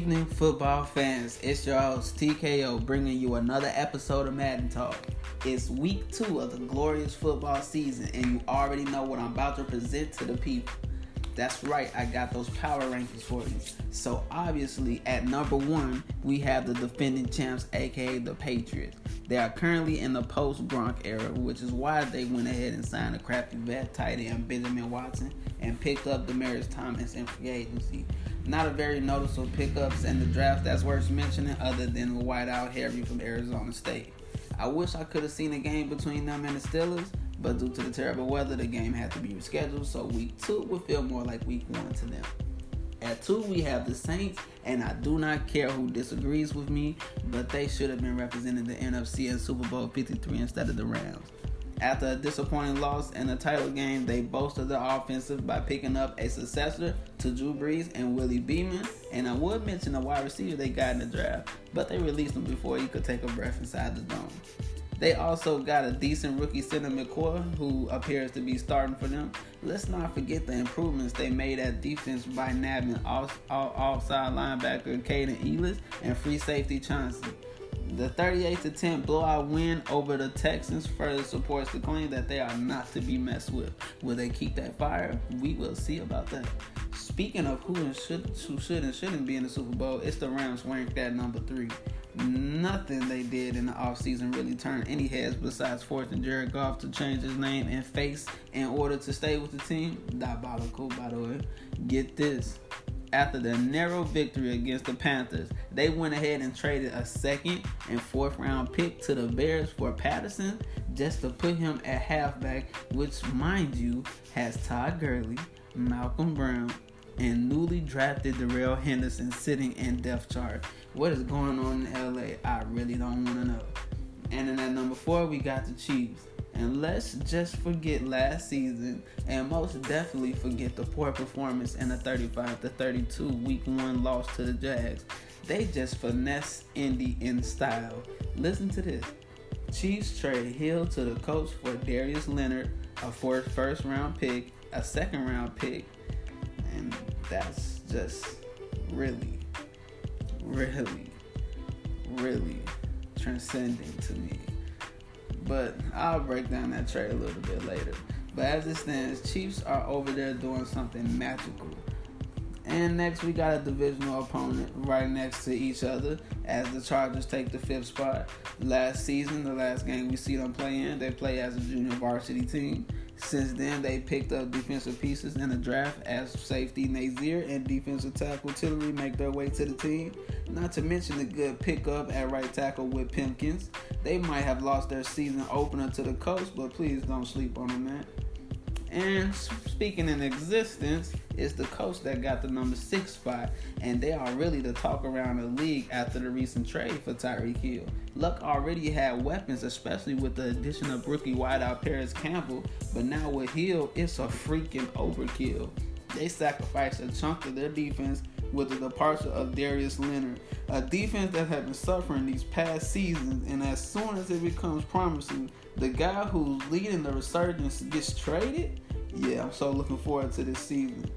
evening, football fans. It's your host TKO bringing you another episode of Madden Talk. It's week two of the glorious football season, and you already know what I'm about to present to the people. That's right, I got those power rankings for you. So, obviously, at number one, we have the defending champs, aka the Patriots. They are currently in the post Gronk era, which is why they went ahead and signed a crappy vet tight end Benjamin Watson and picked up Demaryius Thomas in free agency. Not a very noticeable pickups in the draft that's worth mentioning, other than the wideout Harry from Arizona State. I wish I could have seen a game between them and the Steelers, but due to the terrible weather, the game had to be rescheduled, so week two would feel more like week one to them. At two, we have the Saints, and I do not care who disagrees with me, but they should have been representing the NFC in Super Bowl 53 instead of the Rams. After a disappointing loss in the title game, they bolstered their offensive by picking up a successor to Drew Brees and Willie Beamen. And I would mention the wide receiver they got in the draft, but they released him before he could take a breath inside the dome. They also got a decent rookie center McCoy, who appears to be starting for them. Let's not forget the improvements they made at defense by nabbing off, off, offside linebacker Kaden Elliss and free safety Chauncey. The 38 to 10 blowout win over the Texans further supports the claim that they are not to be messed with. Will they keep that fire? We will see about that. Speaking of who should who should and shouldn't be in the Super Bowl, it's the Rams ranked at number three. Nothing they did in the offseason really turned any heads besides forcing Jared Goff to change his name and face in order to stay with the team. Diabolical, by the way. Get this after the narrow victory against the Panthers, they went ahead and traded a second and fourth round pick to the Bears for Patterson just to put him at halfback, which, mind you, has Todd Gurley, Malcolm Brown, and newly drafted Darrell Henderson sitting in depth chart. What is going on in LA? I really don't want to know. And then at number four, we got the Chiefs. And let's just forget last season and most definitely forget the poor performance in the 35 to 32 week one loss to the Jags. They just finesse Indy in style. Listen to this. Chiefs trade Hill to the Colts for Darius Leonard, a fourth first round pick, a second round pick, and that's just really, really, really transcending to me but I'll break down that trade a little bit later. But as it stands, Chiefs are over there doing something magical. And next, we got a divisional opponent right next to each other as the Chargers take the fifth spot. Last season, the last game we see them play in, they play as a junior varsity team. Since then, they picked up defensive pieces in the draft as safety Nazeer and defensive tackle Tillery make their way to the team. Not to mention the good pickup at right tackle with Pipkins. They might have lost their season opener to the Colts, but please don't sleep on them, man. And speaking in existence, it's the Colts that got the number six spot, and they are really the talk around the league after the recent trade for Tyreek Hill. Luck already had weapons, especially with the addition of rookie wideout Parris Campbell, but now with Hill, it's a freaking overkill. They sacrificed a chunk of their defense with the departure of Darius Leonard, a defense that had been suffering these past seasons, and as soon as it becomes promising, the guy who's leading the resurgence gets traded. Yeah, I'm so looking forward to this season.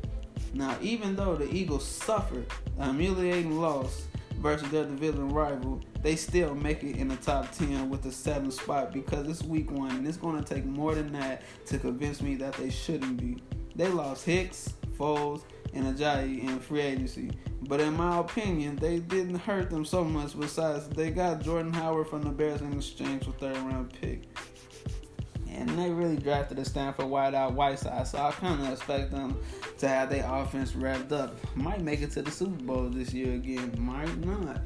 Now, even though the Eagles suffered a humiliating loss versus their division rival, they still make it in the top 10 with the seventh spot because it's week one and it's going to take more than that to convince me that they shouldn't be. They lost Hicks, Foles, and Ajayi in free agency. But in my opinion, they didn't hurt them so much besides they got Jordan Howard from the Bears in exchange for third round pick and they really drafted a Stanford wideout Whiteside, so I kind of expect them to have their offense wrapped up. Might make it to the Super Bowl this year again, might not.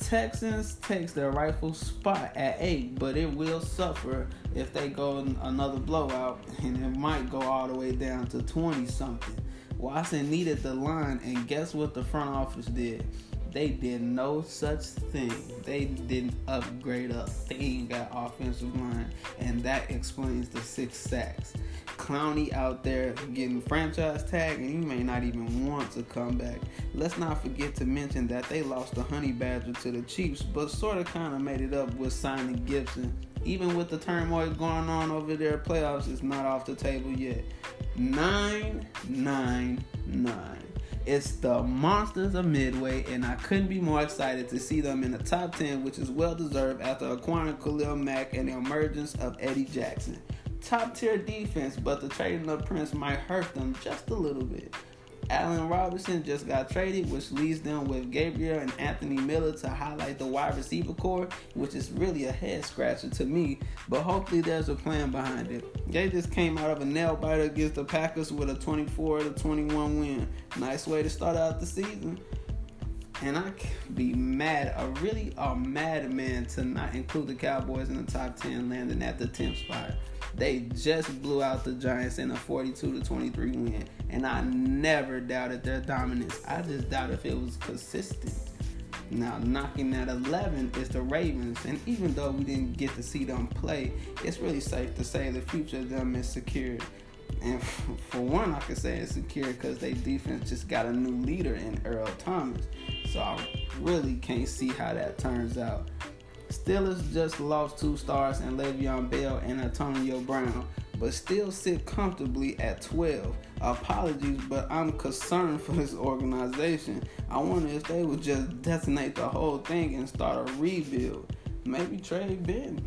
Texans takes their rightful spot at eight, but it will suffer if they go another blowout, and it might go all the way down to 20 something. Watson needed the line, and guess what the front office did? They did no such thing. They didn't upgrade a thing at offensive line, and that explains the six sacks. Clowney out there getting franchise tag, and you may not even want to come back. Let's not forget to mention that they lost the Honey Badger to the Chiefs, but sort of kind of made it up with signing Gibson. Even with the turmoil going on over there, playoffs is not off the table yet. Nine, nine, nine. It's the Monsters of Midway, and I couldn't be more excited to see them in the top 10, which is well deserved after acquiring Khalil Mack and the emergence of Eddie Jackson. Top tier defense, but the trading of Prince might hurt them just a little bit. Allen Robinson just got traded, which leaves them with Gabriel and Anthony Miller to highlight the wide receiver corps, which is really a head scratcher to me. But hopefully there's a plan behind it. They just came out of a nail biter against the Packers with a 24 to 21 win. Nice way to start out the season. And I can be mad, a really a mad man to not include the Cowboys in the top 10, landing at the 10th spot. They just blew out the Giants in a 42 to 23 win, and I never doubted their dominance. I just doubt if it was consistent. Now, knocking at 11 is the Ravens, and even though we didn't get to see them play, it's really safe to say the future of them is secure. And for one, I can say it's secure because their defense just got a new leader in Earl Thomas. So I really can't see how that turns out. Steelers just lost two stars in Le'Veon Bell and Antonio Brown, but still sit comfortably at 12. Apologies, but I'm concerned for this organization. I wonder if they would just detonate the whole thing and start a rebuild. Maybe trade Ben.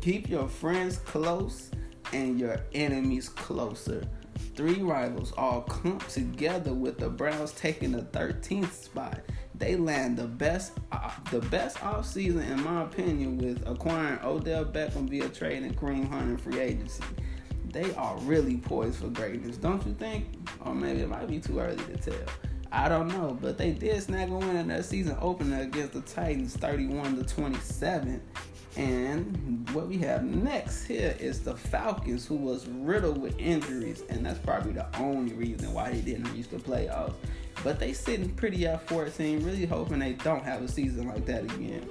Keep your friends close and your enemies closer. Three rivals all clumped together with the Browns taking the 13th spot they land the best uh, the best off season in my opinion with acquiring Odell Beckham via trade and Kareem Hunt in free agency. They are really poised for greatness, don't you think? Or maybe it might be too early to tell. I don't know, but they did snag a win in their season opener against the Titans 31 to 27. And what we have next here is the Falcons, who was riddled with injuries, and that's probably the only reason why they didn't reach the playoffs. But they sitting pretty at 14, really hoping they don't have a season like that again.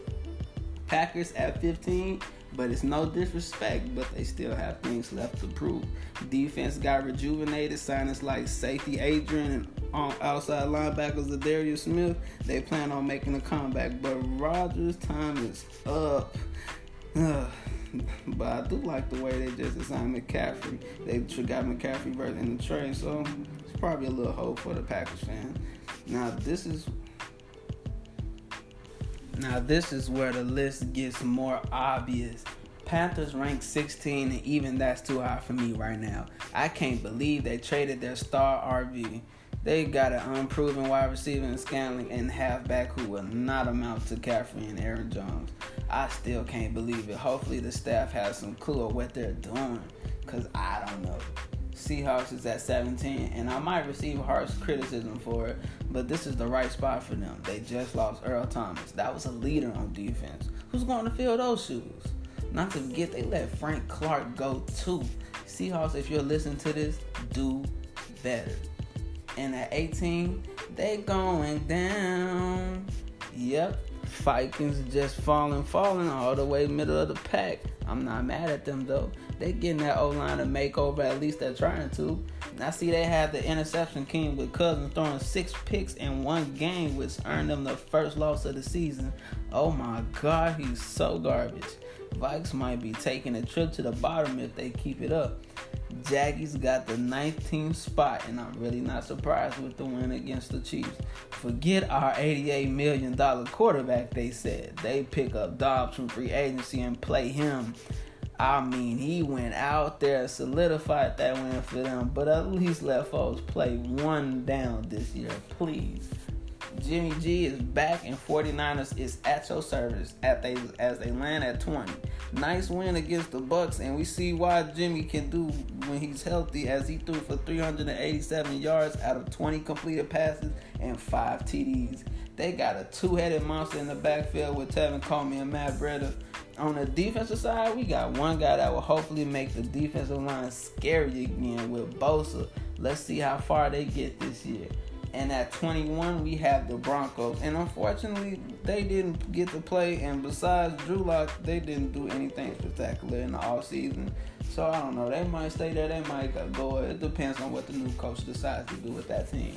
Packers at 15, but it's no disrespect, but they still have things left to prove. Defense got rejuvenated, signings like safety Adrian and um, outside linebackers Darius Smith. They plan on making a comeback, but Rodgers' time is up. but I do like the way they just assigned McCaffrey. They got McCaffrey versus in the trade, so probably a little hope for the Packers fan. Now this is now this is where the list gets more obvious. Panthers rank 16, and even that's too high for me right now. I can't believe they traded their star RB. They got an unproven wide receiver in Scantling and halfback who will not amount to Caffrey and Aaron Jones. I still can't believe it. Hopefully the staff has some clue of what they're doing, cause I don't know. Seahawks is at 17, and I might receive harsh criticism for it, but this is the right spot for them. They just lost Earl Thomas. That was a leader on defense. Who's going to fill those shoes? Not to forget, they let Frank Clark go too. Seahawks, if you're listening to this, do better. And at 18, they going down. Yep, Vikings just falling, falling all the way middle of the pack. I'm not mad at them though. They getting that O line a makeover. At least they're trying to. I see they had the interception king with Cousins throwing six picks in one game, which earned them the first loss of the season. Oh my God, he's so garbage. Vikes might be taking a trip to the bottom if they keep it up. Jaggies got the 19th spot, and I'm really not surprised with the win against the Chiefs. Forget our $88 million quarterback, they said. They pick up Dobbs from free agency and play him. I mean, he went out there, solidified that win for them, but at least let Foles play one down this year, please. Jimmy G is back and 49ers is at your service at they as they land at 20. Nice win against the Bucs, and we see why Jimmy can do when he's healthy as he threw for 387 yards out of 20 completed passes and 5 TDs. They got a two-headed monster in the backfield with Tevin Coleman and Matt Breida. On the defensive side, we got one guy that will hopefully make the defensive line scary again with Bosa. Let's see how far they get this year. And at 21, we have the Broncos. And unfortunately, they didn't get to play. And besides Drew Lock, they didn't do anything spectacular in the offseason. So I don't know. They might stay there. They might go. It depends on what the new coach decides to do with that team.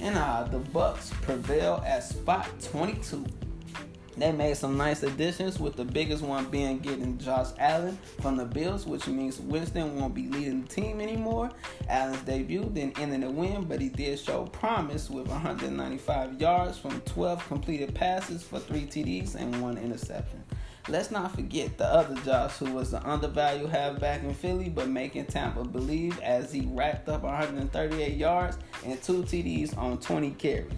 And uh, the Bucs prevail at spot 22. They made some nice additions, with the biggest one being getting Josh Allen from the Bills, which means Winston won't be leading the team anymore. Allen's debut didn't end in a win, but he did show promise with 195 yards from 12 completed passes for three TDs and one interception. Let's not forget the other Josh, who was the undervalued halfback in Philly, but making Tampa believe as he racked up 138 yards and two TDs on 20 carries.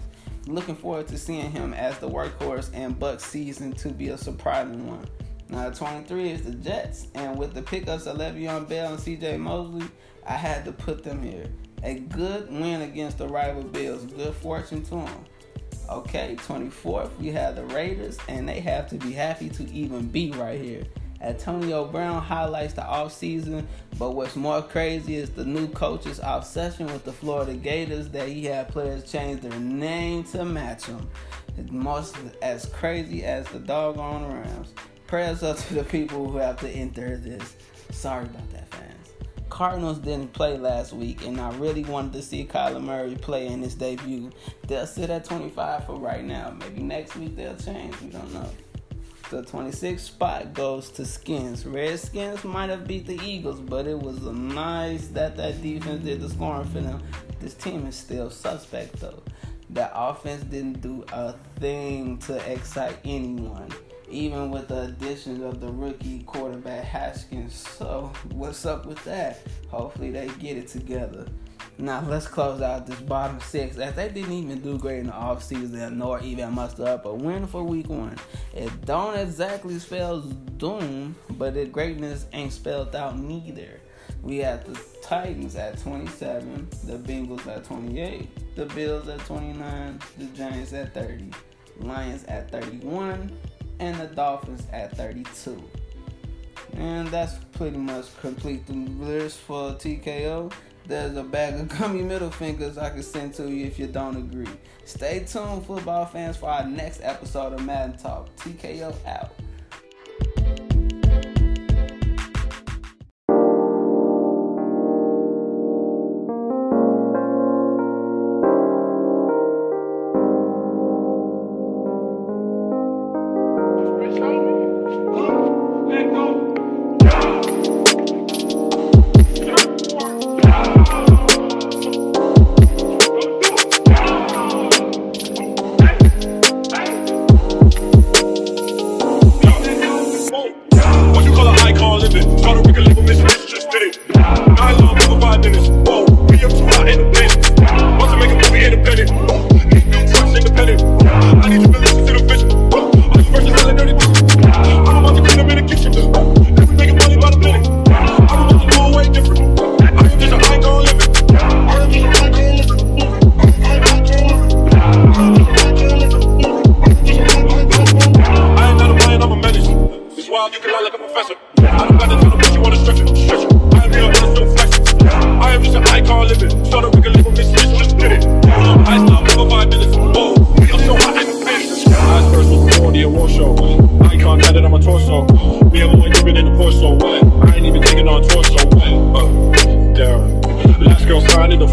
Looking forward to seeing him as the workhorse and Buck season to be a surprising one. Now, 23 is the Jets, and with the pickups of Le'Veon Bell and CJ Mosley, I had to put them here. A good win against the rival Bills. Good fortune to them. Okay, 24th, we have the Raiders, and they have to be happy to even be right here. Antonio Brown highlights the offseason, but what's more crazy is the new coach's obsession with the Florida Gators that he had players change their name to match them. It's most as crazy as the doggone Rams. Prayers up to the people who have to enter this. Sorry about that, fans. Cardinals didn't play last week, and I really wanted to see Kyler Murray play in his debut. They'll sit at 25 for right now. Maybe next week they'll change. We don't know. The 26th spot goes to Skins. Redskins might have beat the Eagles, but it was nice that that defense did the scoring for them. This team is still suspect though. That offense didn't do a thing to excite anyone even with the addition of the rookie quarterback Haskins. So, what's up with that? Hopefully, they get it together. Now, let's close out this bottom six as they didn't even do great in the offseason nor even muster up a win for week one. It don't exactly spell doom, but the greatness ain't spelled out neither. We have the Titans at 27, the Bengals at 28, the Bills at 29, the Giants at 30, Lions at 31, and the Dolphins at 32. And that's pretty much complete the list for TKO. There's a bag of gummy middle fingers I can send to you if you don't agree. Stay tuned, football fans, for our next episode of Madden Talk. TKO out.